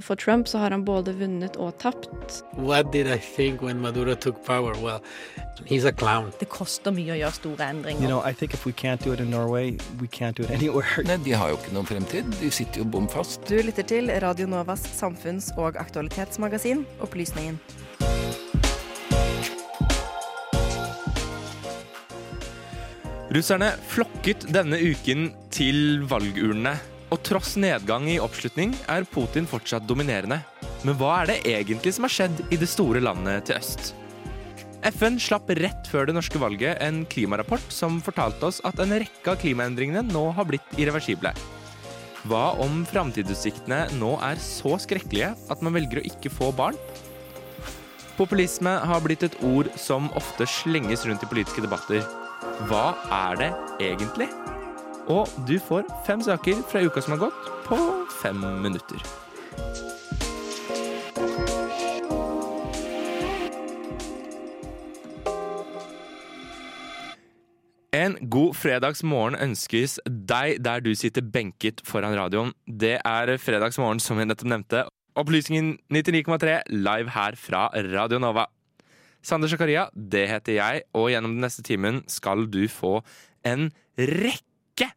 For Trump så har han både vunnet og tapt. What did I think when Maduro took power? Well, he's a clown. Det koster mye å gjøre store endringer. You know, I think if we can't do it in Norway, we can't do it anywhere. Nei, De har jo ikke noen fremtid. De sitter jo bom fast. Du lytter til Radio Novas samfunns- og aktualitetsmagasin Opplysningen. Russerne flokket denne uken til valgurnene. Og tross nedgang i oppslutning er Putin fortsatt dominerende. Men hva er det egentlig som har skjedd i det store landet til øst? FN slapp rett før det norske valget en klimarapport som fortalte oss at en rekke av klimaendringene nå har blitt irreversible. Hva om framtidsutsiktene nå er så skrekkelige at man velger å ikke få barn? Populisme har blitt et ord som ofte slenges rundt i politiske debatter. Hva er det egentlig? Og du får fem saker fra uka som har gått, på fem minutter. En god fredagsmorgen ønskes deg der du sitter benket foran radioen. Det er fredagsmorgen som jeg nettopp nevnte. Opplysningen 99,3 live her fra Radio Nova. Sander Zakaria, det heter jeg, og gjennom den neste timen skal du få en rekke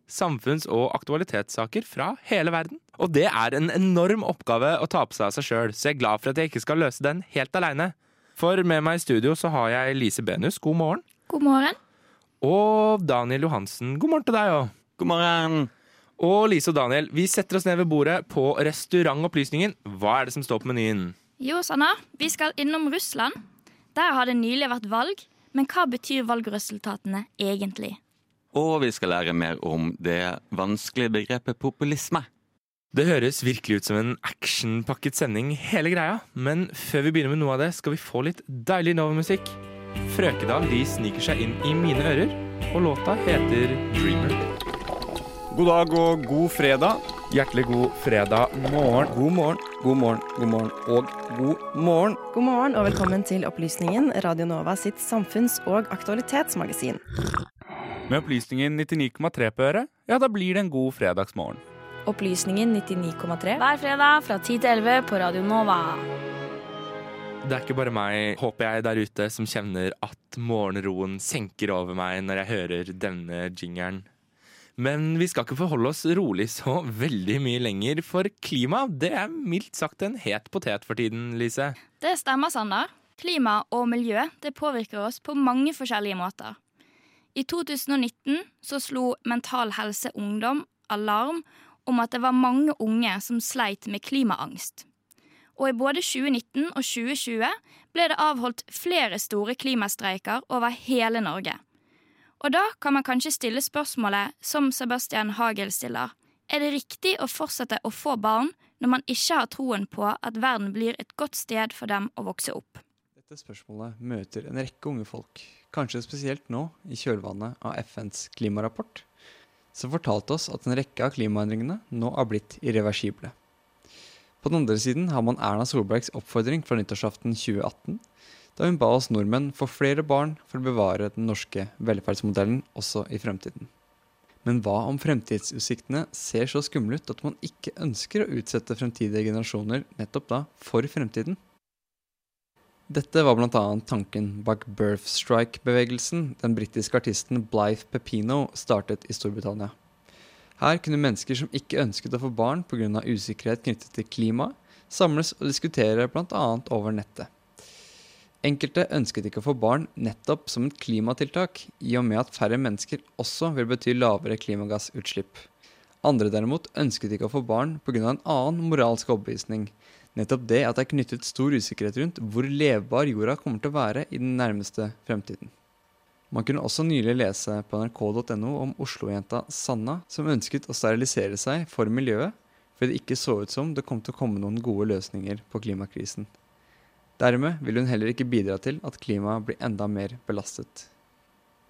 samfunns- og aktualitetssaker fra hele verden. Og det er en enorm oppgave å ta på seg av seg sjøl, så jeg er glad for at jeg ikke skal løse den helt aleine. For med meg i studio så har jeg Lise Benus, god morgen. God morgen. Og Daniel Johansen, god morgen til deg òg. God morgen. Og Lise og Daniel, vi setter oss ned ved bordet på Restaurantopplysningen. Hva er det som står på menyen? Jo, Sanna, vi skal innom Russland. Der har det nylig vært valg, men hva betyr valgresultatene egentlig? Og vi skal lære mer om det vanskelige begrepet populisme. Det høres virkelig ut som en actionpakket sending, hele greia. Men før vi begynner med noe av det, skal vi få litt deilig Nova-musikk. Frøkedal de sniker seg inn i mine ører, og låta heter Dreamer. God dag og god fredag. Hjertelig god fredag morgen. God morgen, god morgen, god morgen og god morgen. God morgen og velkommen til Opplysningen, Radio Nova sitt samfunns- og aktualitetsmagasin. Med opplysningen 99,3 på øret, ja, da blir det en god fredagsmorgen. Opplysningen 99,3. Hver fredag fra 10 til 11 på Radio Nova. Det er ikke bare meg, håper jeg, der ute som kjenner at morgenroen senker over meg når jeg hører denne jingeren. Men vi skal ikke forholde oss rolig så veldig mye lenger, for klima det er mildt sagt en het potet for tiden, Lise. Det stemmer, Sander. Klima og miljø det påvirker oss på mange forskjellige måter. I 2019 så slo Mental Helse Ungdom alarm om at det var mange unge som sleit med klimaangst. Og i både 2019 og 2020 ble det avholdt flere store klimastreiker over hele Norge. Og da kan man kanskje stille spørsmålet som Sebastian Hagel stiller. Er det riktig å fortsette å få barn når man ikke har troen på at verden blir et godt sted for dem å vokse opp? Dette spørsmålet møter en rekke unge folk, kanskje spesielt nå i kjølvannet av FNs klimarapport, som fortalte oss at en rekke av klimaendringene nå har blitt irreversible. På den andre siden har man Erna Solbergs oppfordring fra nyttårsaften 2018, da hun ba oss nordmenn få flere barn for å bevare den norske velferdsmodellen også i fremtiden. Men hva om fremtidsutsiktene ser så skumle ut at man ikke ønsker å utsette fremtidige generasjoner nettopp da for fremtiden? Dette var bl.a. tanken bak birth strike-bevegelsen den britiske artisten Blythe Pepino startet i Storbritannia. Her kunne mennesker som ikke ønsket å få barn pga. usikkerhet knyttet til klima, samles og diskutere bl.a. over nettet. Enkelte ønsket ikke å få barn nettopp som et klimatiltak, i og med at færre mennesker også vil bety lavere klimagassutslipp. Andre derimot ønsket ikke å få barn pga. en annen moralsk overbevisning, nettopp det at det er knyttet stor usikkerhet rundt hvor levbar jorda kommer til å være i den nærmeste fremtiden. Man kunne også nylig lese på nrk.no om Oslo-jenta Sanna, som ønsket å sterilisere seg for miljøet, fordi det ikke så ut som det kom til å komme noen gode løsninger på klimakrisen. Dermed vil hun heller ikke bidra til at klimaet blir enda mer belastet.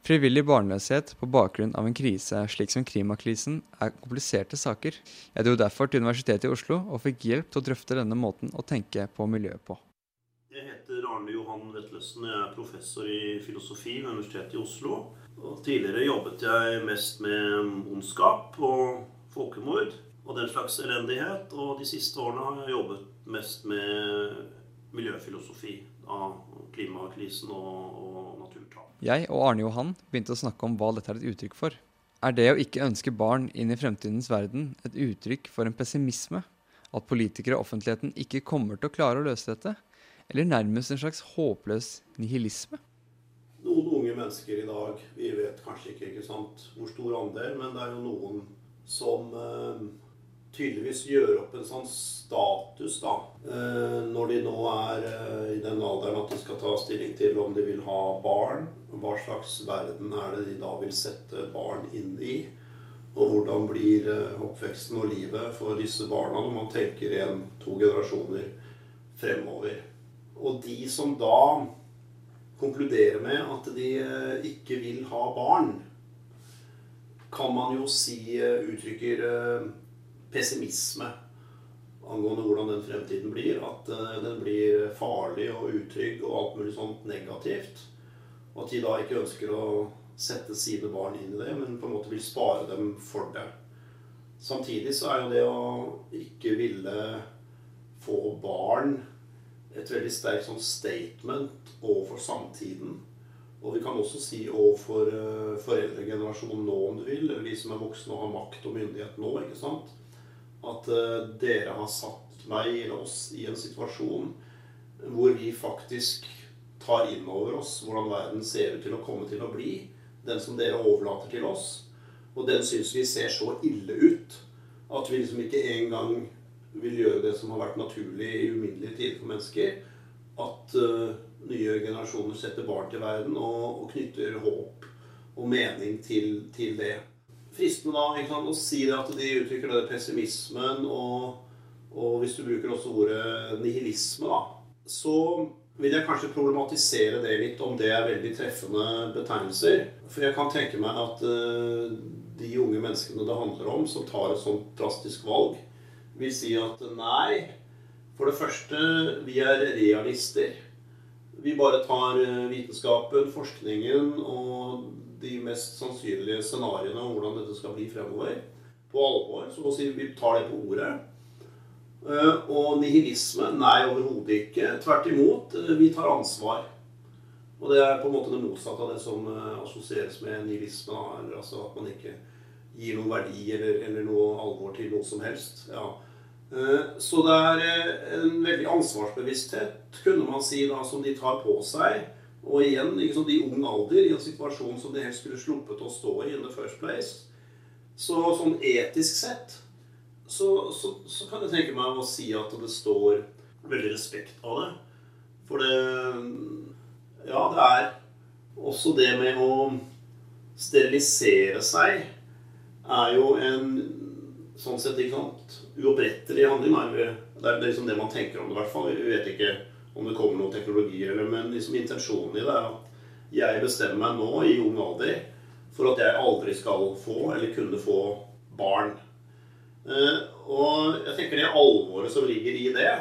Frivillig barnløshet på bakgrunn av en krise slik som klimakrisen er kompliserte saker. Jeg dro derfor til Universitetet i Oslo og fikk hjelp til å drøfte denne måten å tenke på miljøet på. Jeg heter Arne Johan Vetlesen. Jeg er professor i filosofi ved Universitetet i Oslo. Og tidligere jobbet jeg mest med ondskap og folkemord. og den slags elendighet. Og de siste årene har jeg jobbet mest med miljøfilosofi av klimakrisen og, og naturtap. Jeg og Arne Johan begynte å snakke om hva dette er et uttrykk for. Er det å ikke ønske barn inn i fremtidens verden et uttrykk for en pessimisme? At politikere og offentligheten ikke kommer til å klare å løse dette? Eller nærmest en slags håpløs nihilisme? Noen unge mennesker i dag, vi vet kanskje ikke, ikke sant, hvor stor andel, men det er jo noen som eh, tydeligvis gjøre opp en sånn status, da. Eh, når de nå er eh, i den alderen at de skal ta stilling til om de vil ha barn. Hva slags verden er det de da vil sette barn inn i? Og hvordan blir eh, oppveksten og livet for disse barna når man tenker igjen to generasjoner fremover. Og de som da konkluderer med at de ikke vil ha barn, kan man jo si uttrykker pessimisme angående hvordan den fremtiden blir. At uh, den blir farlig og utrygg og alt mulig sånt negativt. Og at de da ikke ønsker å sette sine barn inn i det, men på en måte vil spare dem for det. Samtidig så er jo det å ikke ville få barn et veldig sterkt sånn statement overfor samtiden. Og vi kan også si overfor uh, foreldregenerasjonen nå, om du vil, eller de som er voksne og har makt og myndighet nå. ikke sant? At uh, dere har satt meg eller oss i en situasjon hvor vi faktisk tar inn over oss hvordan verden ser ut til å komme til å bli. Den som dere overlater til oss. Og den syns vi ser så ille ut at vi liksom ikke engang vil gjøre det som har vært naturlig i uminnelige tider for mennesker. At uh, nye generasjoner setter barn til verden og, og knytter håp og mening til, til det fristende da ikke sant, å si det at de uttrykker det pessimismen, og, og hvis du bruker også ordet nihilisme, da, så vil jeg kanskje problematisere det litt, om det er veldig treffende betegnelser. For jeg kan tenke meg at uh, de unge menneskene det handler om, som tar et sånt drastisk valg, vil si at nei, for det første, vi er realister. Vi bare tar eh, vitenskapen, forskningen og de mest sannsynlige scenarioene om hvordan dette skal bli fremover, på alvor. Så å si vi tar det på ordet. Eh, og nihilisme? Nei, overhodet ikke. Tvert imot. Eh, vi tar ansvar. Og det er på en måte det motsatte av det som eh, assosieres med nihilisme. Eller altså at man ikke gir noen verdi eller, eller noe alvor til noe som helst. Ja. Så det er en veldig ansvarsbevissthet, kunne man si, da, som de tar på seg og igjen, liksom, i ung alder, i en situasjon som de helst skulle sluppet å stå i in the first place. Så sånn etisk sett så, så, så, kan jeg tenke meg å si at det står veldig respekt av det. For det Ja, det er også det med å sterilisere seg er jo en sånn sett ikke sant, uopprettelig handling. Det er liksom det man tenker om det, i hvert fall. Vi vet ikke om det kommer noen teknologier eller Men liksom intensjonen i det er at jeg bestemmer meg nå i ung alder for at jeg aldri skal få eller kunne få barn. Eh, og jeg tenker det alvoret som ligger i det,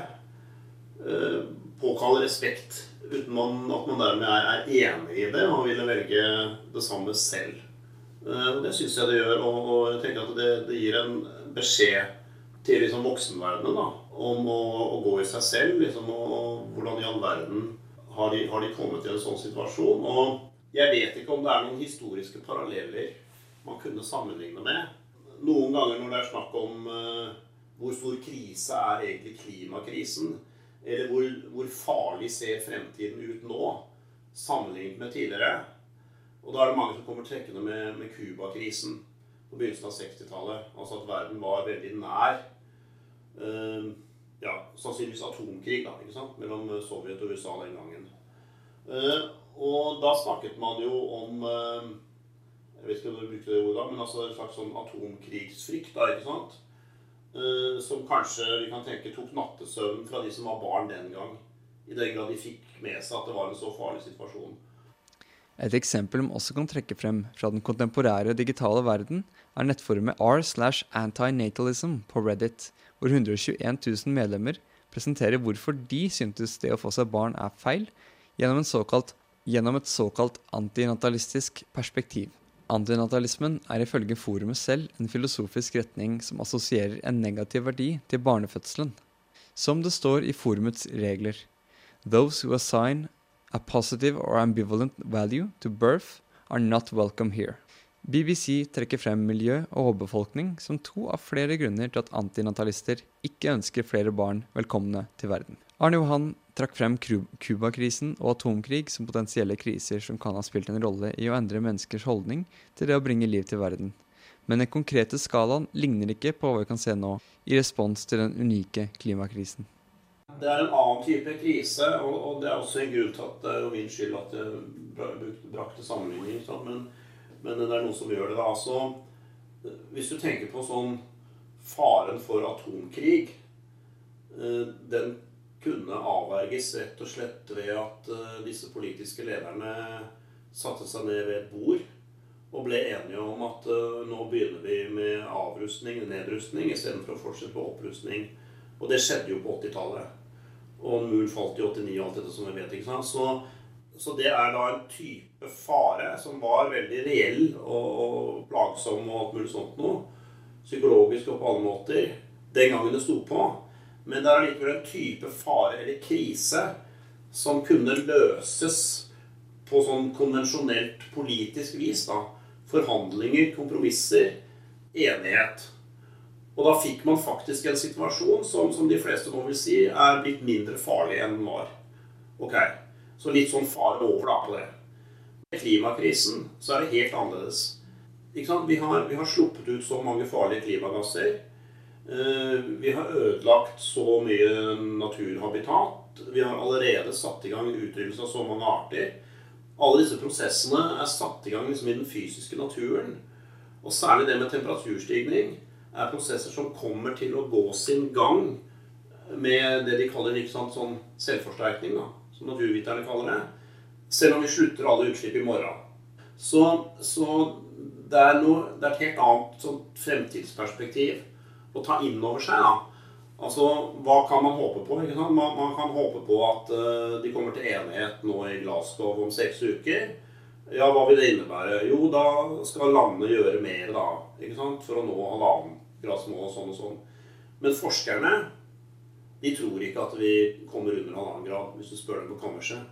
eh, påkaller respekt uten at man dermed er, enig i det og ville velge det samme selv. Eh, det syns jeg det gjør, og, jeg tenker at det gir en beskjed til liksom voksenverdenen da, om å, å, gå i seg selv. Liksom, og, hvordan i all verden har de, har de, kommet i en sånn situasjon? Og jeg vet ikke om det er noen historiske paralleller man kunne sammenligne med. Noen ganger når det er snakk om uh, hvor stor krise er egentlig klimakrisen, eller hvor, hvor, farlig ser fremtiden ut nå sammenlignet med tidligere, og da er det mange som kommer trekkende med, med Cuba-krisen på begynnelsen av 60-tallet. Altså at verden var veldig nær uh, ja, sannsynligvis atomkrig da, ikke sant? mellom eh, Sovjet og USA den gangen. Uh, og da snakket man jo om uh, Jeg vet ikke om du brukte det ordet men altså en slags sånn atomkrigsfrykt. da, ikke sant? Som kanskje vi kan tenke tok nattesøvn fra de som var barn den gang. I den grad de fikk med seg at det var en så farlig situasjon. Et eksempel man også kan trekke frem fra den kontemporære digitale verden, er nettforumet r slash antinatalism på Reddit, hvor 121 000 medlemmer presenterer hvorfor de syntes det å få seg barn er feil, gjennom, såkalt, gjennom et såkalt antinatalistisk perspektiv. Antinatalismen er ifølge forumet selv en filosofisk retning som assosierer en negativ verdi til barnefødselen. Som det står i forumets regler, those who assign a positive or ambivalent value to birth are not welcome here. BBC trekker frem miljø og overbefolkning som to av flere grunner til at antinatalister ikke ønsker flere barn velkomne til verden. Arne Johan trakk frem Cuba-krisen og atomkrig som potensielle kriser som kan ha spilt en rolle i å endre menneskers holdning til det å bringe liv til verden. Men den konkrete skalaen ligner ikke på hva vi kan se nå, i respons til den unike klimakrisen. Det er en annen type krise, og, det er også en grunn til at det er min skyld at jeg brakte sammenligning. Men, men, det er noe som gjør det. da. Altså, hvis du tenker på sånn faren for atomkrig eh, Den kunne avverges rett og slett ved at eh, disse politiske lederne satte seg ned ved et bord og ble enige om at uh, nå begynner vi med avrustning, nedrustning, istedenfor å fortsette på opprustning. Og det skjedde jo på 80-tallet. Og muren falt i 89 og alt dette som vi vet. ikke sant? Så, så, det er da en type fare som var veldig reell og, og plagsom og alt mulig sånt noe. Psykologisk og på alle måter. Den gangen det sto på. Men det er allikevel en type fare eller krise som kunne løses på sånn konvensjonelt politisk vis. da. Forhandlinger, kompromisser, enighet. Og da fikk man faktisk en situasjon som, som de fleste nå vil si er blitt mindre farlig enn den var. Ok, Så litt sånn fare over da på det. Med klimakrisen så er det helt annerledes. Vi har, vi har, sluppet ut så mange farlige klimagasser. Eh, vi har ødelagt så mye naturhabitat. Vi har allerede satt i gang utryddelse av så mange arter. Alle disse prosessene er satt i gang liksom i den fysiske naturen. Og særlig det med temperaturstigning er prosesser som kommer til å gå sin gang med det de kaller sant, sånn selvforsterkning, da, som naturviterne kaller det. Selv om vi slutter alle utslipp i morgen. Så, så det, er noe, det, er et helt annet sånn, fremtidsperspektiv å ta inn over seg. da. Altså, Hva kan man håpe på? Man, man kan håpe på at uh, de kommer til enighet nå i Glasgow om seks uker. Ja, hva vil det innebære? Jo, da skal landene gjøre mer da, for å nå halvannen gradsmål og sånn og sånn. Men forskerne de tror ikke at vi kommer under halvannen grad, hvis du spør dem på kammerset.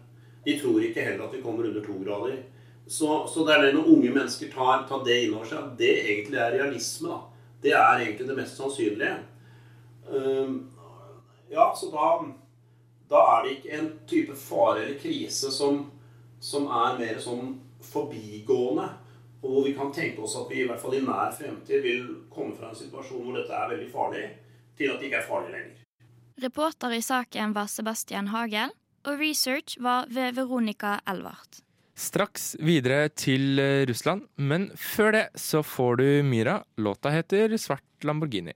De tror ikke heller at vi kommer under to grader. Så, så det er det når unge mennesker tar, tar det inn over seg, at det egentlig er realisme. da. Det er egentlig det mest sannsynlige. Um, ja, så da, da er det ikke en type fare eller krise som, som er mer sånn forbigående. Og hvor vi kan tenke oss at vi i hvert fall i nær fremtid vil komme fra en situasjon hvor dette er veldig farlig, til at det ikke er farlig lenger. Reporter i saken var Sebastian Hagel, og research var ved Veronica Elvart. Straks videre til eh, Russland, men før det så får du Myra. Låta heter Svart Lamborghini.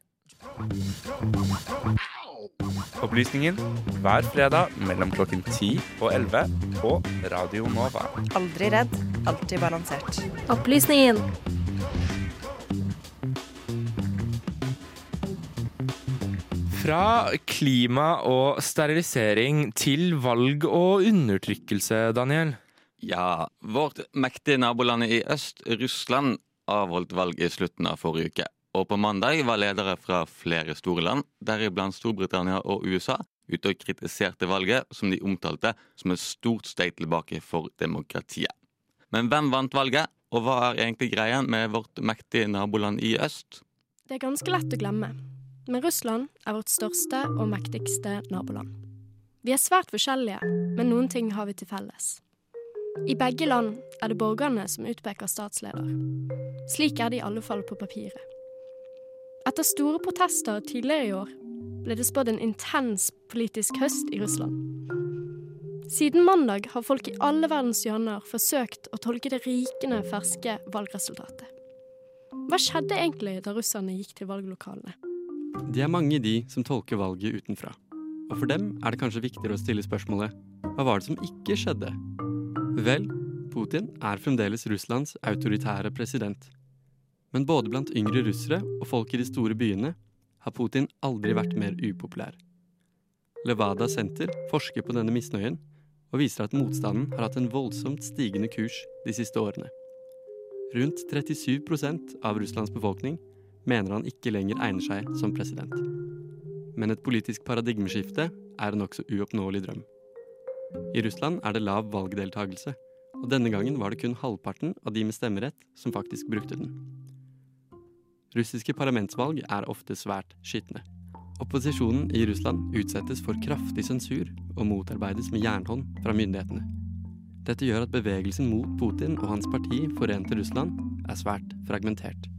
Opplysningen hver fredag mellom klokken 10 og 11 på Radio Nova. Aldri redd, alltid balansert. Opplysningen. Fra klima og sterilisering til valg og undertrykkelse, Daniel. Ja, vårt mektige naboland i øst, Russland, avholdt valg i slutten av forrige uke. Og på mandag var ledere fra flere store land, deriblant Storbritannia og USA, ute og kritiserte valget, som de omtalte som et stort steg tilbake for demokratiet. Men hvem vant valget, og hva er egentlig greia med vårt mektige naboland i øst? Det er ganske lett å glemme, men Russland er vårt største og mektigste naboland. Vi er svært forskjellige, men noen ting har vi til felles. I begge land er det borgerne som utpeker statsleder. Slik er det i alle fall på papiret. Etter store protester tidligere i år ble det spådd en intens politisk høst i Russland. Siden mandag har folk i alle verdens hjørner forsøkt å tolke det rikende ferske valgresultatet. Hva skjedde egentlig da russerne gikk til valglokalene? Det er mange de som tolker valget utenfra. Og for dem er det kanskje viktigere å stille spørsmålet hva var det som ikke skjedde? Vel, Putin er fremdeles Russlands autoritære president. Men både blant yngre russere og folk i de store byene har Putin aldri vært mer upopulær. Levada Senter forsker på denne misnøyen og viser at motstanden har hatt en voldsomt stigende kurs de siste årene. Rundt 37% av Russlands befolkning mener han ikke lenger egner seg som president. Men et politisk paradigmeskifte er en nokså uoppnåelig drøm. I Russland er det lav valgdeltagelse, og denne gangen var det kun halvparten av de med stemmerett som faktisk brukte den. Russiske parlamentsvalg er ofte svært skitne. Opposisjonen i Russland utsettes for kraftig sensur og motarbeides med jernhånd fra myndighetene. Dette gjør at bevegelsen mot Putin og hans parti Forente Russland er svært fragmentert.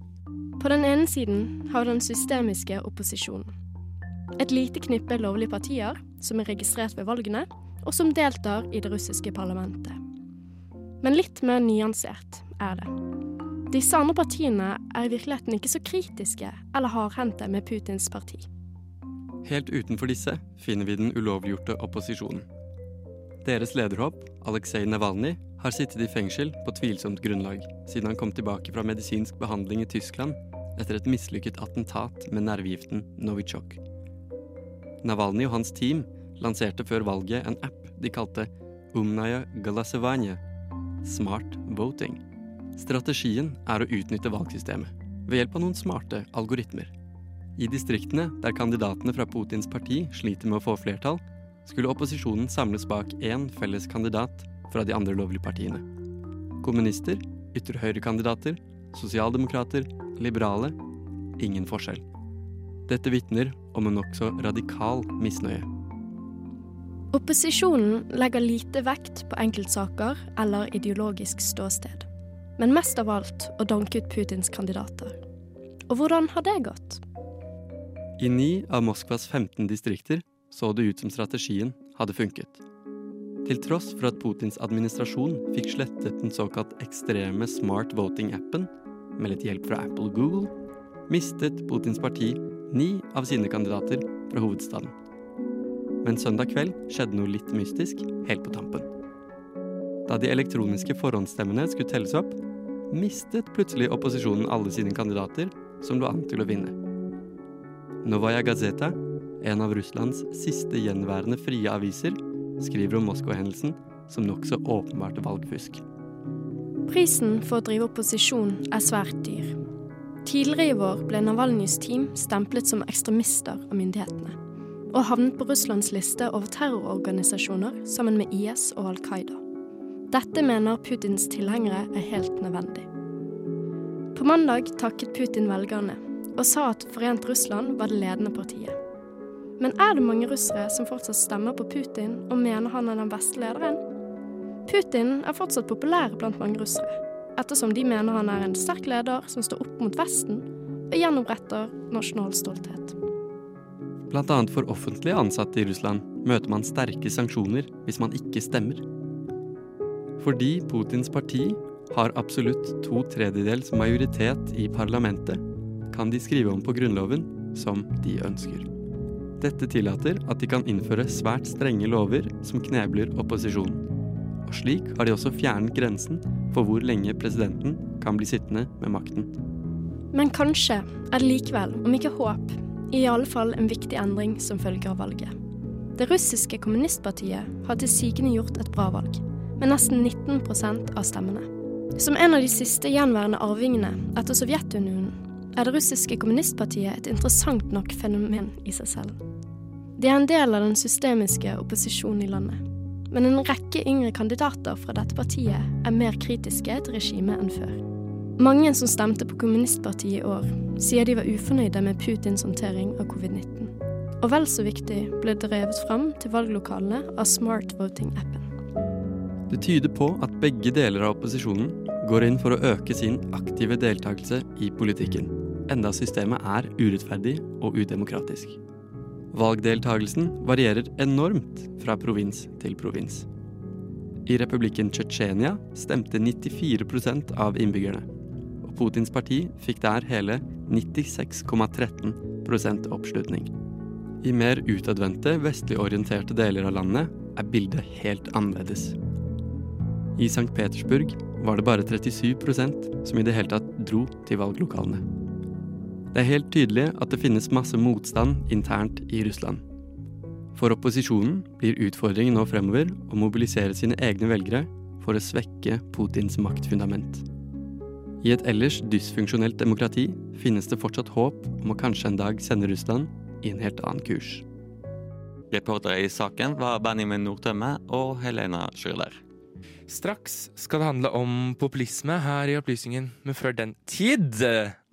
På den ene siden har vi den systemiske opposisjonen. Et lite knippe lovlige partier som er registrert ved valgene, og som deltar i det russiske parlamentet. Men litt mer nyansert er det. Disse andre partiene er i virkeligheten ikke så kritiske eller hardhendte med Putins parti. Helt utenfor disse finner vi den ulovliggjorte opposisjonen. Deres lederhåp, Aleksej Navalnyj, har sittet i fengsel på tvilsomt grunnlag siden han kom tilbake fra medisinsk behandling i Tyskland etter et mislykket attentat med nervegiften Novichok. Navalnyj og hans team lanserte før valget en app de kalte Umnaya Galasevanje Smart Voting. Strategien er å utnytte valgsystemet ved hjelp av noen smarte algoritmer. I distriktene der kandidatene fra Putins parti sliter med å få flertall, skulle opposisjonen samles bak én felles kandidat fra de andre lovlige partiene. Kommunister, ytre høyre-kandidater, sosialdemokrater, liberale ingen forskjell. Dette vitner om en nokså radikal misnøye. Opposisjonen legger lite vekt på enkeltsaker eller ideologisk ståsted, men mest av alt å danke ut Putins kandidater. Og hvordan har det gått? I ni av Moskvas 15 distrikter så det ut som strategien hadde funket. Til tross for at Putins administrasjon fikk slettet den såkalt ekstreme smart voting-appen med litt hjelp fra Apple og Google, mistet Putins parti ni av sine kandidater fra hovedstaden. Men søndag kveld skjedde noe litt mystisk helt på tampen. Da de elektroniske forhåndsstemmene skulle telles opp, mistet plutselig opposisjonen alle sine kandidater som lå an til å vinne. Novaya Gazeta en av Russlands siste gjenværende frie aviser, skriver om Moskva-hendelsen som nokså åpenbart valgfusk. Prisen for å drive opposisjon er svært dyr. Tidligere i vår ble Navalnyjs team stemplet som ekstremister av myndighetene, og havnet på Russlands liste over terrororganisasjoner sammen med IS og Al Qaida. Dette mener Putins tilhengere er helt nødvendig. På mandag takket Putin velgerne og sa at Forent Russland var det ledende partiet. Men er det mange russere som fortsatt stemmer på Putin og mener han er den beste lederen? Putin er fortsatt populær blant mange russere, ettersom de mener han er en sterk leder som står opp mot Vesten og gjenoppretter nasjonal stolthet. Blant annet for offentlige ansatte i Russland møter man sterke sanksjoner hvis man ikke stemmer. Fordi Putins parti har absolutt to tredjedels majoritet i parlamentet, kan de skrive om på grunnloven som de ønsker. Dette tillater at de kan innføre svært strenge lover som knebler opposisjonen. Og slik har de også fjernet grensen for hvor lenge presidenten kan bli sittende med makten. Men kanskje er det likevel, om ikke håp, i alle fall en viktig endring som følge av valget. Det russiske kommunistpartiet har til sigende gjort et bra valg, med nesten 19% av stemmene. Som en av de siste gjenværende arvingene etter Sovjetunionen er det russiske kommunistpartiet et interessant nok fenomen i seg selv. De er en del av den systemiske opposisjonen i landet. Men en rekke yngre kandidater fra dette partiet er mer kritiske til regimet enn før. Mange som stemte på kommunistpartiet i år, sier de var ufornøyde med Putins håndtering av covid-19. Og vel så viktig ble drevet fram til valglokalene av smart voting-appen. Det tyder på at begge deler av opposisjonen går inn for å øke sin aktive deltakelse i politikken, enda systemet er urettferdig og udemokratisk. Valgdeltagelsen varierer enormt fra provins til provins. I republikken Tsjetsjenia stemte 94% av innbyggerne, og Putins parti fikk der hele 96,13% oppslutning. I mer utadvendte, vestlig orienterte deler av landet er bildet helt annerledes. I St. Petersburg var det bare 37% som i det hele tatt dro til valglokalene. Det er helt tydelig at det finnes masse motstand internt i Russland. For opposisjonen blir utfordringen nå fremover å mobilisere sine egne velgere for å svekke Putins maktfundament. I et ellers dysfunksjonelt demokrati finnes det fortsatt håp om å kanskje en dag sende Russland i en helt annen kurs. Reportere i saken var Benjamin Nordtømme og Helena Schürler. Straks skal det handle om populisme her i Opplysningen, men før den tid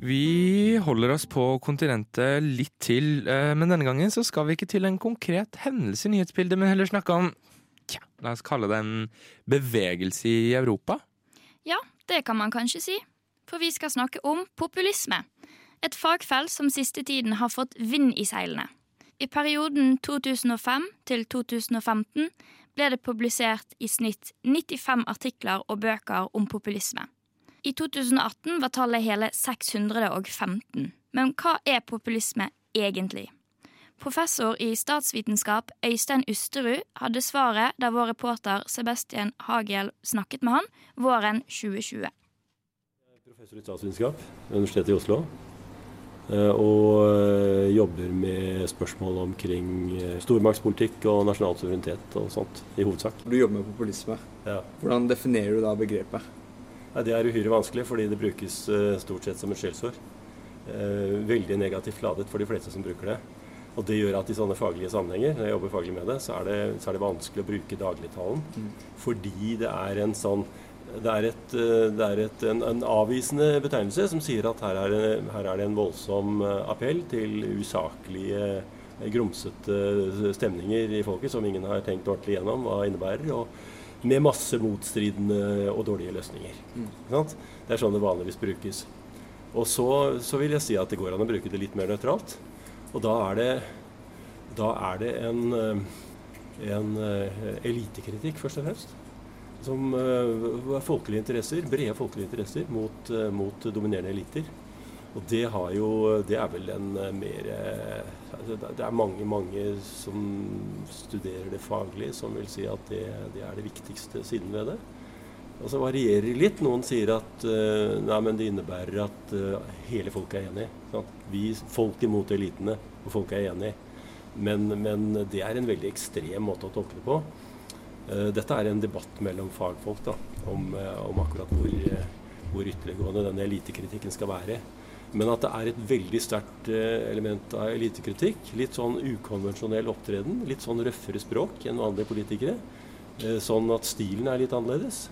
Vi holder oss på kontinentet litt til, eh, men denne gangen så skal vi ikke til en konkret hendelse i nyhetsbildet, men heller snakke om tja, la oss kalle det en bevegelse i Europa. Ja, det kan man kanskje si. For vi skal snakke om populisme. Et fagfelt som siste tiden har fått vind i seilene. I perioden 2005 til 2015 ble det publisert i snitt 95 artikler og bøker om populisme. I 2018 var tallet hele 615. Men hva er populisme egentlig? Professor i statsvitenskap Øystein Usterud hadde svaret da vår reporter Sebastian Hagel snakket med han våren 2020. Jeg er Professor i statsvitenskap ved Universitetet i Oslo. eh, Og eh, jobber med spørsmål omkring eh, stormaktspolitikk og nasjonal suverenitet og sånt, i hovedsak. Du jobber med populisme. Ja. Hvordan definerer du da begrepet? Nei, Det er uhyre vanskelig, fordi det brukes eh, stort sett som et skjellsord. Eh, Veldig negativt ladet for de fleste som bruker det. Og det gjør at i sånne faglige sammenhenger, når jeg jobber faglig med det, så er det, så er det vanskelig å bruke dagligtalen. Fordi det er en sånn det er, et, eh, det er et, en, en avvisende betegnelse som sier at her er, det, her er det en voldsom appell til usaklige, grumsete stemninger i folket som ingen har tenkt ordentlig gjennom hva innebærer. og med masse motstridende og dårlige løsninger. Mm. sant? Det er sånn det vanligvis brukes. Og så, så vil jeg si at det går an å bruke det litt mer nøytralt. Og da er det, da er det en, eh, en eh, elitekritikk, først og fremst. Som eh, er folkelige interesser, brede folkelige interesser mot, mot dominerende eliter. Og det, har jo, det er vel en eh, mer eh, altså Det er mange, mange som studerer det faglig, som vil si at det, det er det viktigste siden ved det. Og så varierer det litt. Noen sier at eh, nei, men det innebærer at hele folket er enig. Sant? Vi, folk imot elitene, og folk er enig. Men, men det er en veldig ekstrem måte å tolke det på. Dette er en debatt mellom fagfolk da, om, om akkurat hvor, hvor ytterliggående denne elitekritikken skal være. Men at det er et veldig sterkt eh, element av elitekritikk. Litt sånn ukonvensjonell opptreden. Litt sånn røffere språk enn vanlige politikere. Eh, Sånn at stilen er litt annerledes.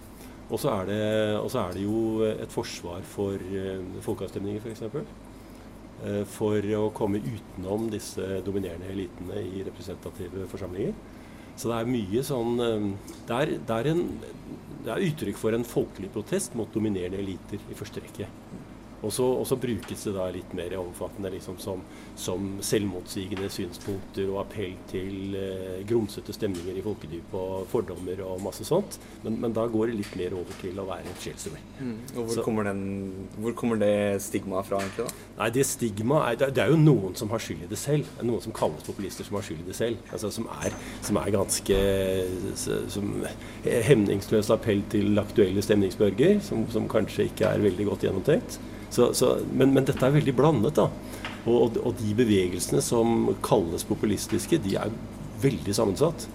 Og så er er det jo et forsvar for eh, folkeavstemninger, f.eks. For, for å komme utenom disse dominerende elitene i representative forsamlinger. Så det er mye sånn Det er, det er, en, det er uttrykk for en folkelig protest mot dominerende eliter i første rekke. Og så, brukes det da litt mer omfattende liksom som, som selvmotsigende synspunkter og appell til eh, grumsete stemninger i folkedypet og fordommer og masse sånt. Men, men da går det litt mer over til å være et skjellsord. Mm. Og hvor, Så- kommer den, hvor kommer det stigmaet fra, egentlig? da? Nei, det stigma er, det er- jo noen som har skyld i det selv. Det er Noen som kalles populister som har skyld i det selv. Altså, som, er, som er ganske som hemningsløs appell til aktuelle stemningsbørger, som, som kanskje ikke er veldig godt gjennomtenkt. Så, så, men, men dette er veldig blandet, da. Og, og, de bevegelsene som kalles populistiske, de er veldig sammensatt.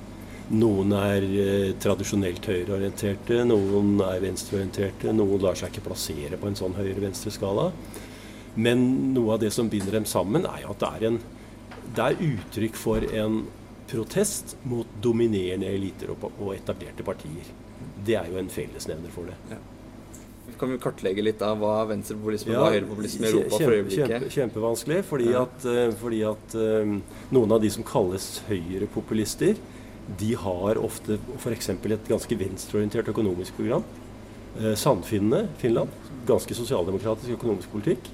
Noen er eh, tradisjonelt høyreorienterte, noen er venstreorienterte, noen lar seg ikke plassere på en sånn høyre-venstre-skala. Men noe av det som binder dem sammen, er jo at det er, en, det er uttrykk for en protest mot dominerende eliter og, og etablerte partier. Det er jo en fellesnevner for det. Kan vi kartlegge litt av hva venstrepopulisme Ja, og høyrepopulisme i Europa for øyeblikket? Kjempe, kjempevanskelig, fordi Ja. at, eh, fordi at um, noen av de som kalles høyrepopulister, de har ofte f.eks. et ganske venstreorientert økonomisk program. Eh, Sandfinnene, Finland, ganske sosialdemokratisk økonomisk politikk.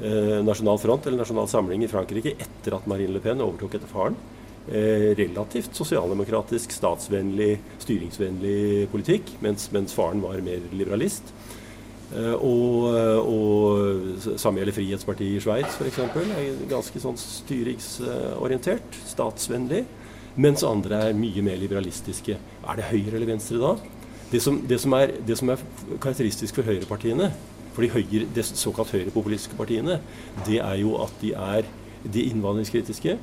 Eh, Nasjonal Front eller Nasjonal Samling i Frankrike etter at Marine Le Pen overtok etter faren. Eh, relativt sosialdemokratisk, statsvennlig, styringsvennlig politikk, mens, mens faren var mer liberalist. Eh, og, og samme gjelder Frihetspartiet i Sveits f.eks. Ganske sånn styringsorientert, statsvennlig. Mens andre er mye mer liberalistiske. Er det høyre eller venstre da? Det som, det som, er, det som er, karakteristisk for høyrepartiene, for de, høyre, såkalt høyrepopulistiske partiene, det er jo at de er de innvandringskritiske.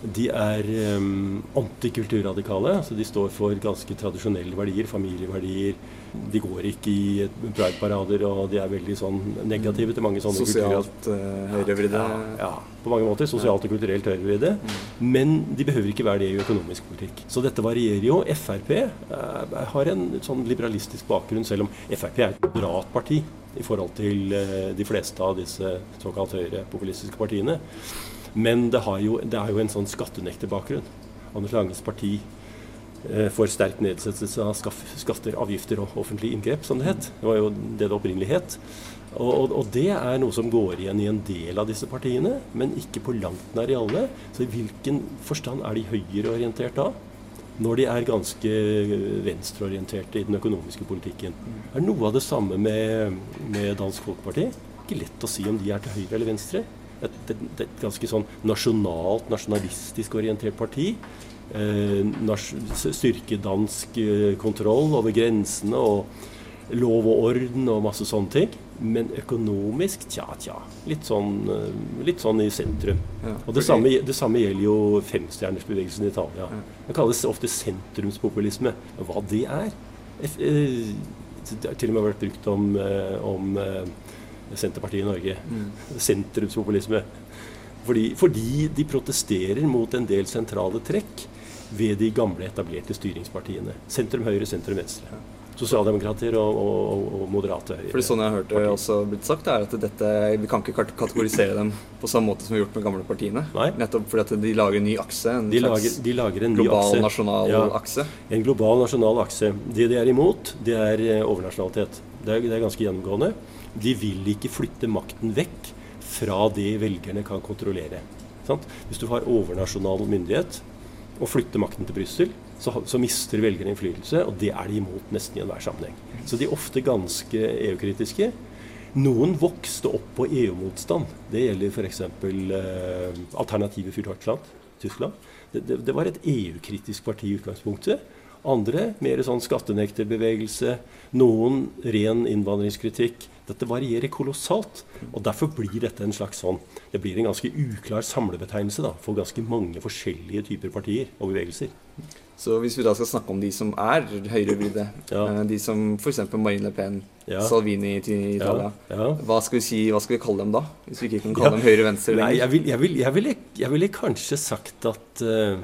De er um, antikulturradikale. så De står for ganske tradisjonelle verdier, familieverdier. De går ikke i prideparader, og de er veldig sånn negative til mange sånne Sosialt uh, høyrevridde? Ja, ja, på mange måter. Sosialt og kulturelt høyrevridde. Mm. Men de behøver ikke være det i økonomisk politikk. Så dette varierer jo. Frp uh, har en sånn liberalistisk bakgrunn, selv om Frp er et moderat parti i forhold til uh, de fleste av disse såkalt høyrepopulistiske partiene. Men det, jo, det er jo en sånn skattenekterbakgrunn. Anders Langes parti eh, for sterk nedsettelse av skatter, avgifter og offentlige inngrep, som det het. Det var jo det det opprinnelig het. Og, og, og, det er noe som går igjen i en del av disse partiene, men ikke på langt nær i alle. Så i hvilken forstand er de høyreorientert da? Når de er ganske venstreorienterte i den økonomiske politikken. Det er noe av det samme med, med Dansk Folkeparti. Ikke lett å si om de er til høyre eller venstre et, et, et, ganske sånn nasjonalt, nasjonalistisk orientert parti. Eh, styrke dansk eh, kontroll over grensene og lov og orden og masse sånne ting. Men økonomisk, tja, tja. Litt sånn, eh, litt sånn i sentrum. Ja, og det samme, det samme, gjelder jo femstjernersbevegelsen i Italia. Den kalles ofte sentrumspopulisme. Hva det er? Eh, det har til og med vært brukt om, eh, om Senterpartiet i Norge. Mm. Sentrumspopulisme. Fordi, fordi, de protesterer mot en del sentrale trekk ved de gamle, etablerte styringspartiene. Sentrum høyre, sentrum venstre. Sosialdemokrater og, og, og, moderate høyre. Fordi sånn jeg har hørt det også blitt sagt, er at dette, vi kan ikke kategorisere dem på samme måte som vi har gjort med gamle partiene. Nei. Nettopp fordi at de lager en ny akse. En de, lager, de lager en global, ny akse. nasjonal ja, akse. En global, nasjonal akse. Det de er imot, det er eh, overnasjonalitet. Det er, det er ganske gjennomgående. De vil ikke flytte makten vekk fra det velgerne kan kontrollere. Sant? Hvis du har overnasjonal myndighet og flytter makten til Brussel, så, så, mister velgerne innflytelse, og det er de imot nesten i enhver sammenheng. Så de er ofte ganske EU-kritiske. Noen vokste opp på EU-motstand. Det gjelder f.eks. Eh, Alternative for Tyskland. Tyskland. Det, det, det var et EU-kritisk parti i utgangspunktet. Andre mer sånn skattenekterbevegelse. Noen ren innvandringskritikk. Dette varierer kolossalt. og Derfor blir dette en slags sånn Det blir en ganske uklar samlebetegnelse da, for ganske mange forskjellige typer partier og bevegelser. Så hvis vi da skal snakke om de som er høyrevridde, ja. Eh, de som f.eks. Marine Le Pen, ja. Salvini i Italia, ja. Hva, skal vi si, hva skal vi kalle dem da? Hvis vi ikke kan kalle dem høyre-venstre lenger? Jeg, vil, vil, vil, jeg, ville, kanskje sagt at uh,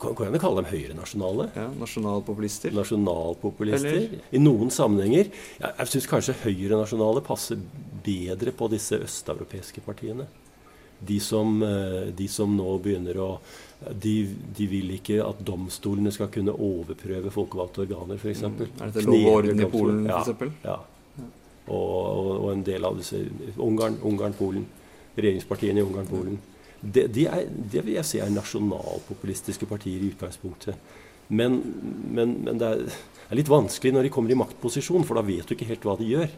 kan, jeg kalle dem høyrenasjonale? Ja, Nasjonalpopulister. Nasjonalpopulister. Eller? I noen sammenhenger. Ja, jeg syns kanskje høyrenasjonale passer bedre på disse østeuropeiske partiene. De som, eh, de som, nå begynner å de, de, vil ikke at domstolene skal kunne overprøve folkevalgte organer, f.eks. Mm. Er dette lov og orden i Polen, f.eks.? Ja. ja. Og, og, og, en del av disse Ungarn, Ungarn Polen. Regjeringspartiene i Ungarn, Polen. Det, de er, det vil jeg si er nasjonalpopulistiske partier i utgangspunktet. Men, men, men det, er, det er litt vanskelig når de kommer i maktposisjon, for da vet du ikke helt hva de gjør.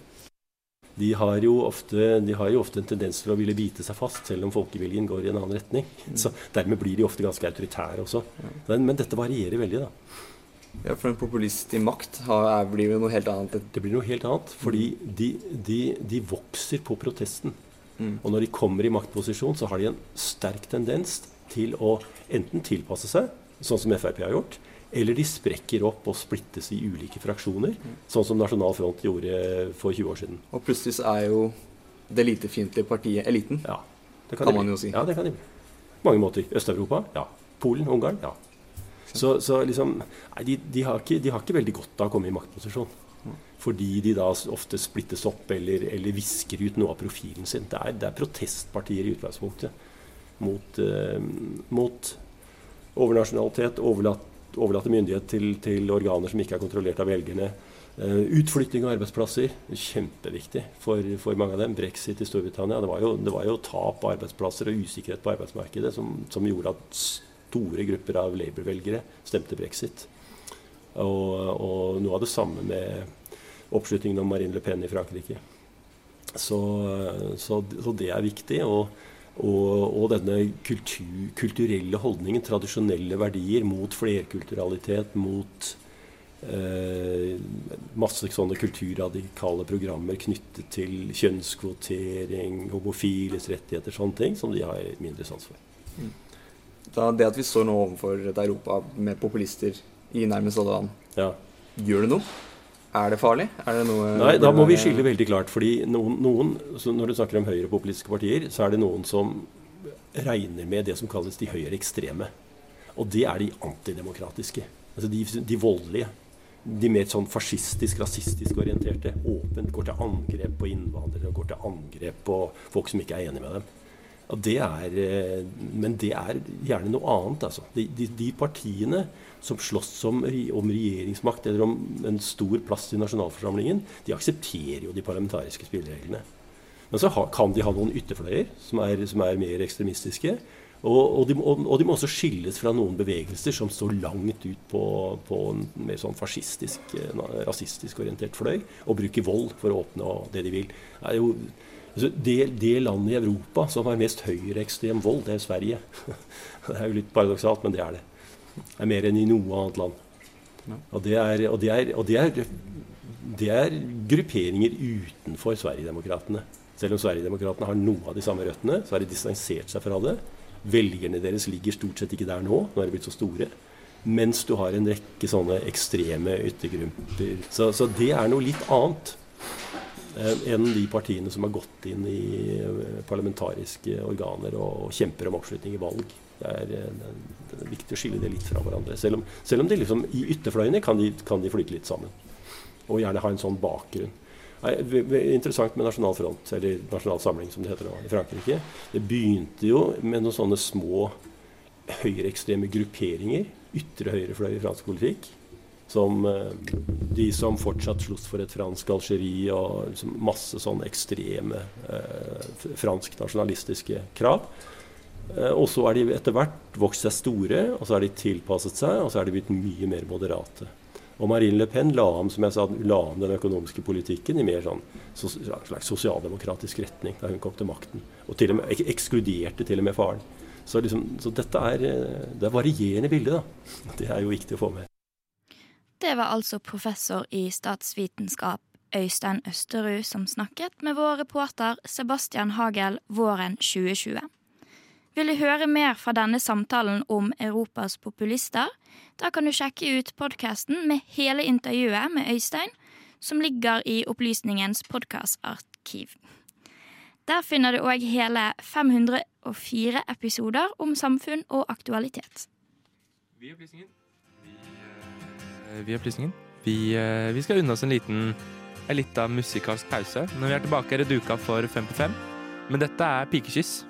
De har, jo ofte, de har jo ofte en tendens til å ville bite seg fast, selv om folkeviljen går i en annen retning. Så Dermed blir de ofte ganske autoritære også. Men, men dette varierer veldig, da. Ja, For en populist i makt har, blir jo noe helt annet? Det blir noe helt annet, fordi de, de, de vokser på protesten. Mm. Og når de kommer i maktposisjon, så har de en sterk tendens til å enten tilpasse seg, sånn som Frp har gjort, eller de sprekker opp og splittes i ulike fraksjoner, mm. sånn som Nasjonal Front gjorde for 20 år siden. Og plutselig så er jo det elitefiendtlige partiet eliten, ja, det kan, kan man jo si. Ja, det kan de. På mange måter. Øst-Europa, ja. Polen, Ungarn, ja. Så, så liksom, nei, de, de, har ikke, de har ikke veldig godt av å komme i maktposisjon. Fordi de da ofte splittes opp eller, eller visker ut noe av profilen sin. Det er, det er protestpartier i utgangspunktet mot, eh, mot overnasjonalitet, overlatt, overlatte myndighet til, til, organer som ikke er kontrollert av velgerne. Uh, utflytting av arbeidsplasser, kjempeviktig for, for, mange av dem. Brexit i Storbritannia. Det var jo, det var jo tap av arbeidsplasser og usikkerhet på arbeidsmarkedet som, som gjorde at store grupper av Labour-velgere stemte brexit. Og, og, noe av det samme med oppslutningen om Marine Le Pen i Frankrike. Så, så, så det er viktig. Og, og, og denne kultur, kulturelle holdningen, tradisjonelle verdier mot flerkulturalitet, mot eh, masse sånne kulturradikale programmer knyttet til kjønnskvotering, homofiles rettigheter, sånne ting, som de har mindre sans for. Mm. Da, det at vi står nå overfor et Europa med populister i nærmest alle land, ja. gjør det noe? Er det farlig? Er det noe Nei, da må vi skille veldig klart. fordi noen, noen Når du snakker om høyrepopulistiske partier, så er det noen som regner med det som kalles de høyreekstreme. Og det er de antidemokratiske. Altså de, de voldelige de mer sånn fascistisk, rasistisk orienterte åpent går til angrep på innvandrere og går til angrep på folk som ikke er enig med dem. Det er, eh, men det er gjerne noe annet. Altså. De, de, de, partiene som slåss om, om, regjeringsmakt eller om en stor plass i nasjonalforsamlingen, de aksepterer jo de parlamentariske spillereglene. Men så ha, kan de ha noen ytterfløyer som er, som er mer ekstremistiske. Og, og, de, og, og, de, må også skilles fra noen bevegelser som står langt ut på, på en mer sånn fascistisk, eh, rasistisk orientert fløy, og bruker vold for å oppnå det de vil. Det, jo, altså det, det landet i Europa som har mest høyreekstrem vold, det er Sverige. Det er jo litt paradoksalt, men det er det. Er mer enn i noe annet land. Og det er, og det er, og det er, det er grupperinger utenfor Sverigedemokraterna. Selv om Sverigedemokraterna har noe av de samme røttene, så har de distansert seg fra det. Velgerne deres ligger stort sett ikke der nå. Nå er de blitt så store. Mens du har en rekke sånne ekstreme yttergrupper. Så, så det er noe litt annet eh, enn de partiene som har gått inn i eh, parlamentariske organer og kjemper om oppslutning i valg. Det er, eh, det er viktig å skille det litt fra hverandre. Selv om, selv om de liksom, i ytterfløyene kan de, kan de flyte litt sammen. Og gjerne ha en sånn bakgrunn. Interessant med Nasjonal Front, eller Nasjonal Samling som det heter nå, i Frankrike. Det begynte jo med noen sånne små høyreekstreme grupperinger, ytre høyrefløy i fransk politikk. Som eh, de som fortsatt sloss for et fransk Algerie og liksom masse sånne ekstreme eh, fransk nasjonalistiske krav. Eh, og så er de etter hvert vokst seg store, og så har de tilpasset seg, og så er de blitt mye mer moderate. Og Marine Le Pen la om som jeg sa, la om den økonomiske politikken i mer sånn slags sosialdemokratisk retning da hun kom til makten. Og til og med ekskluderte til og med faren. Så, liksom, så dette er, det er varierende bilde. da. Det er jo viktig å få med. Det var altså professor i statsvitenskap Øystein Østerud som snakket med vår reporter Sebastian Hagel våren 2020. Vil du høre mer fra denne samtalen om Europas populister? Da kan du sjekke ut podkasten med hele intervjuet med Øystein, som ligger i Opplysningens podkastarkiv. Der finner du òg hele 504 episoder om samfunn og aktualitet. Vi er Opplysningen. Vi, uh, er opplysningen. Vi, uh, vi skal unne oss en liten en liten musikalsk pause. Når vi er tilbake, er det duka for Fem på fem. Men dette er Pikekyss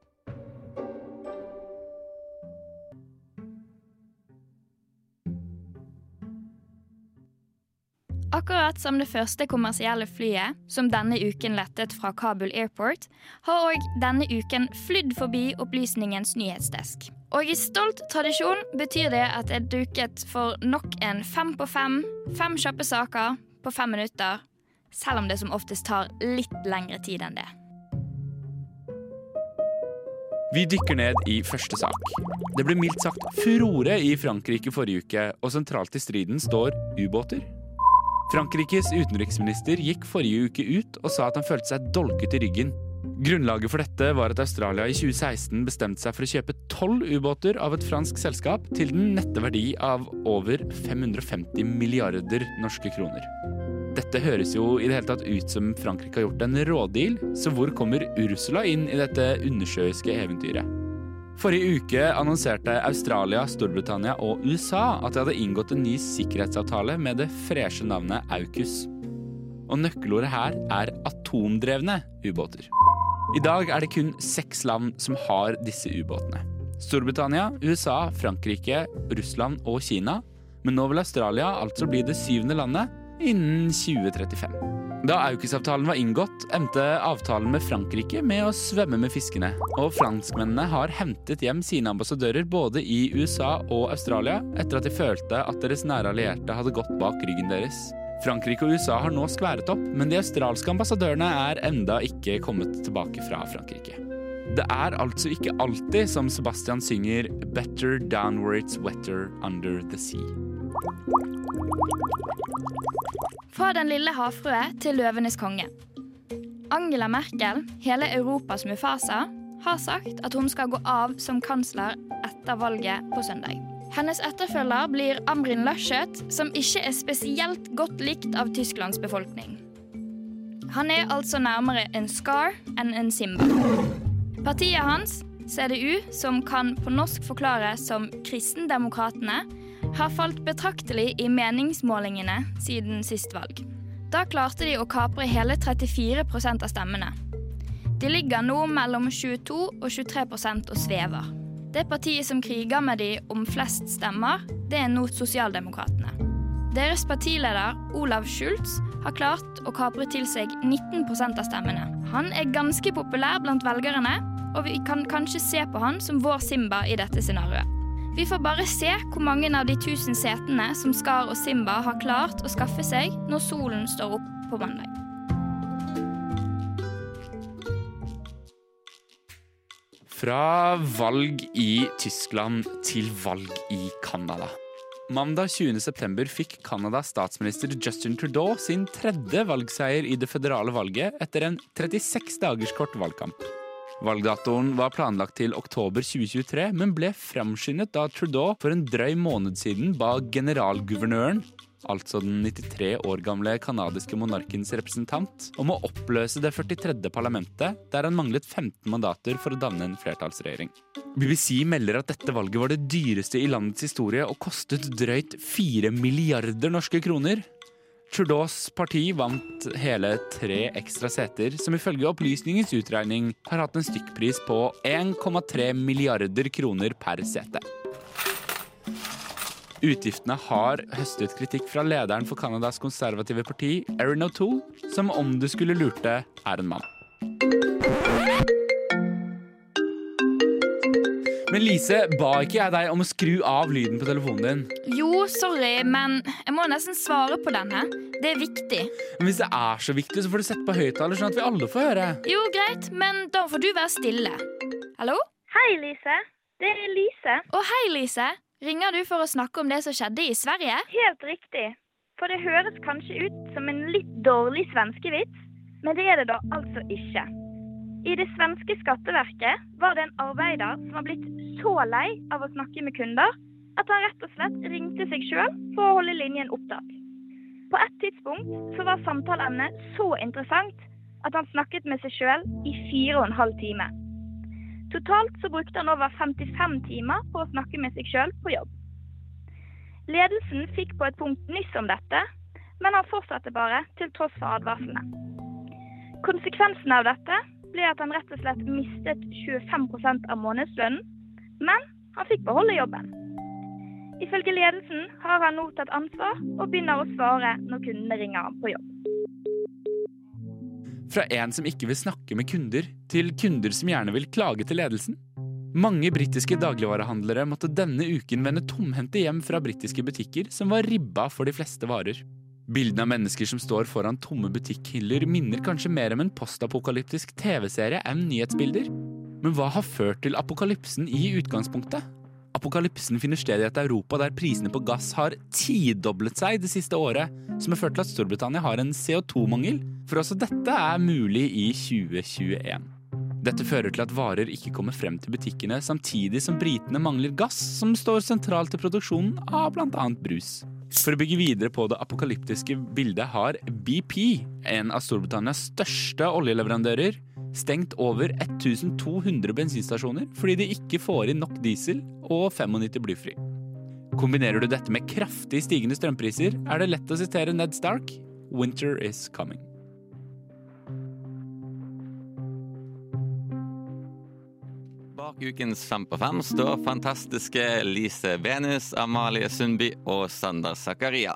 Akkurat som det første kommersielle flyet, som denne uken lettet fra Kabul Airport, har òg denne uken flydd forbi Opplysningens nyhetsdesk. Og i stolt tradisjon betyr det at det er duket for nok en fem på fem, fem kjappe saker på fem minutter, selv om det som oftest tar litt lengre tid enn det. Vi dykker ned i første sak. Det ble mildt sagt furore i Frankrike forrige uke, og sentralt i striden står ubåter. Frankrikes utenriksminister gikk forrige uke ut og sa at han følte seg dolket i ryggen. Grunnlaget for dette var at Australia i 2016 bestemte seg for å kjøpe tolv ubåter av et fransk selskap til den nette verdi av over 550 milliarder norske kroner. Dette høres jo i det hele tatt ut som Frankrike har gjort en rådeal, så hvor kommer Ursula inn i dette undersjøiske eventyret? Forrige uke annonserte Australia, Storbritannia og USA at de hadde inngått en ny sikkerhetsavtale med det freshe navnet AUKUS. Og nøkkelordet her er atomdrevne ubåter. I dag er det kun seks land som har disse ubåtene. Storbritannia, USA, Frankrike, Russland og Kina. Men nå vil Australia altså bli det syvende landet innen 2035. Da AUKUS-avtalen var inngått, endte avtalen med Frankrike med å svømme med fiskene. Og franskmennene har hentet hjem sine ambassadører både i USA og Australia etter at de følte at deres nære allierte hadde gått bak ryggen deres. Frankrike og USA har nå skværet opp, men de australske ambassadørene er enda ikke kommet tilbake fra Frankrike. Det er altså ikke alltid som Sebastian synger 'Better downwards wetter under the sea'. Fra den lille havfrue til løvenes konge. Angela Merkel, hele Europas Mufasa, har sagt at hun skal gå av som kansler etter valget på søndag. Hennes etterfølger blir Amrin Laschet, som ikke er spesielt godt likt av Tysklands befolkning. Han er altså nærmere en Scar enn en Simba. Partiet hans, CDU, som kan på norsk forklares som Kristendemokratene, har falt betraktelig i meningsmålingene siden sist valg. Da klarte de å kapre hele 34% av stemmene. De ligger nå mellom 22 og 23% og svever. Det partiet som kriger med de om flest stemmer, det er nå Sosialdemokratene. Deres partileder Olav Schultz har klart å kapre til seg 19% av stemmene. Han er ganske populær blant velgerne, og vi kan kanskje se på han som vår Simba i dette scenarioet. Vi får bare se hvor mange av de tusen setene som Skar og Simba har klart å skaffe seg når solen står opp på mandag. Fra valg i Tyskland til valg i Canada. Mandag 20.9 fikk Canadas statsminister Justin Trudeau sin tredje valgseier i det føderale valget etter en 36 dagers kort valgkamp. Valgdatoen var planlagt til oktober 2023, men ble framskyndet da Trudeau for en drøy måned siden ba generalguvernøren, altså den 93 år gamle canadiske monarkens representant, om å oppløse det 43. parlamentet, der han manglet 15 mandater for å danne en flertallsregjering. BBC melder at dette valget var det dyreste i landets historie og kostet drøyt 4 milliarder norske kroner. Trudeaus parti vant hele tre ekstra seter, som ifølge Opplysningens utregning har hatt en stykkpris på 1,3 milliarder kroner per sete. Utgiftene har høstet kritikk fra lederen for Canadas konservative parti, Erin O'Toole, som om du skulle lurte, er en mann. Men Lise, ba ikke jeg deg om å skru av lyden på telefonen din? Jo, sorry, men jeg må nesten svare på denne. Det er viktig. Men Hvis det er så viktig, så får du sette på høyttaler, sånn at vi alle får høre. Jo, greit, men da får du være stille. Hallo? Hei, Lise. Det er Lise. Å, hei, Lise. Ringer du for å snakke om det som skjedde i Sverige? Helt riktig. For det høres kanskje ut som en litt dårlig svenskevits, men det er det da altså ikke. I det svenske skatteverket var det en arbeider som var blitt så lei av å snakke med kunder at han rett og slett ringte seg sjøl for å holde linjen opptatt. På et tidspunkt så var samtaleemnet så interessant at han snakket med seg sjøl i fire og en halv time. Totalt så brukte han over 55 timer på å snakke med seg sjøl på jobb. Ledelsen fikk på et punkt nyss om dette, men han fortsatte bare til tross for advarslene. Konsekvensen av dette ble at han rett og slett mistet 25% av månedslønnen, men han fikk beholde jobben. Ifølge ledelsen har han nå tatt ansvar og begynner å svare når kundene ringer ham på jobb. Fra en som ikke vil snakke med kunder, til kunder som gjerne vil klage til ledelsen. Mange britiske dagligvarehandlere måtte denne uken vende tomhendte hjem fra britiske butikker som var ribba for de fleste varer. Bildene av mennesker som står foran tomme butikkhyller, minner kanskje mer om en postapokalyptisk TV-serie enn nyhetsbilder. Men hva har ført til apokalypsen i utgangspunktet? Apokalypsen finner sted i et Europa der prisene på gass har tidoblet seg det siste året, som har ført til at Storbritannia har en CO2-mangel, for også dette er mulig i 2021. Dette fører til at varer ikke kommer frem til butikkene, samtidig som britene mangler gass, som står sentralt i produksjonen av bl.a. brus. For å bygge videre på det apokalyptiske bildet har BP, en av Storbritannias største oljeleverandører, stengt over 1200 bensinstasjoner fordi de ikke får inn nok diesel og 95 blyfri. Kombinerer du dette med kraftig stigende strømpriser, er det lett å sitere Ned Stark 'Winter is coming'. Bak Ukens Fem på fem står fantastiske Lise Venus, Amalie Sundby og Sander Zakaria.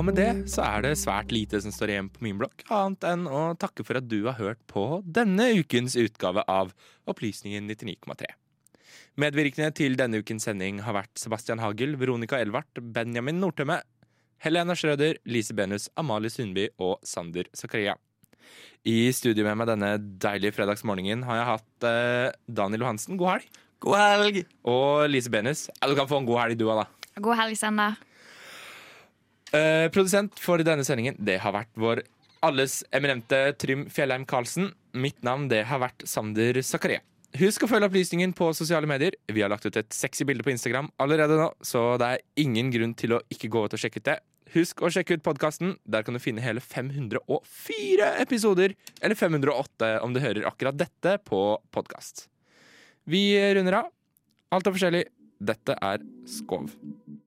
Og med det så er det svært lite som står igjen på min blokk, annet enn å takke for at du har hørt på denne ukens utgave av Opplysningen 99,3. Medvirkende til denne ukens sending har vært Sebastian Hagel, Veronica Elvart, Benjamin Nordtømme, Helena Schrøder, Lise Benus, Amalie Sundby og Sander Zakaria. I studio med meg denne deilige fredagsmorgenen har jeg hatt eh, Daniel Johansen. God helg. God helg! Og Lise Benus. Ja, du kan få en god helg, du òg, da. God helg, Sander. Eh, produsent for denne sendingen det har vært vår alles eminente Trym Fjellheim Karlsen. Mitt navn det har vært Sander Zakaria. Husk å følge opplysningen på sosiale medier. Vi har lagt ut et sexy bilde på Instagram allerede nå, så det er ingen grunn til å ikke gå ut og sjekke ut det. Husk å sjekke ut podkasten. Der kan du finne hele 504 episoder. Eller 508 om du hører akkurat dette på podkast. Vi runder av. Alt er forskjellig. Dette er Skov.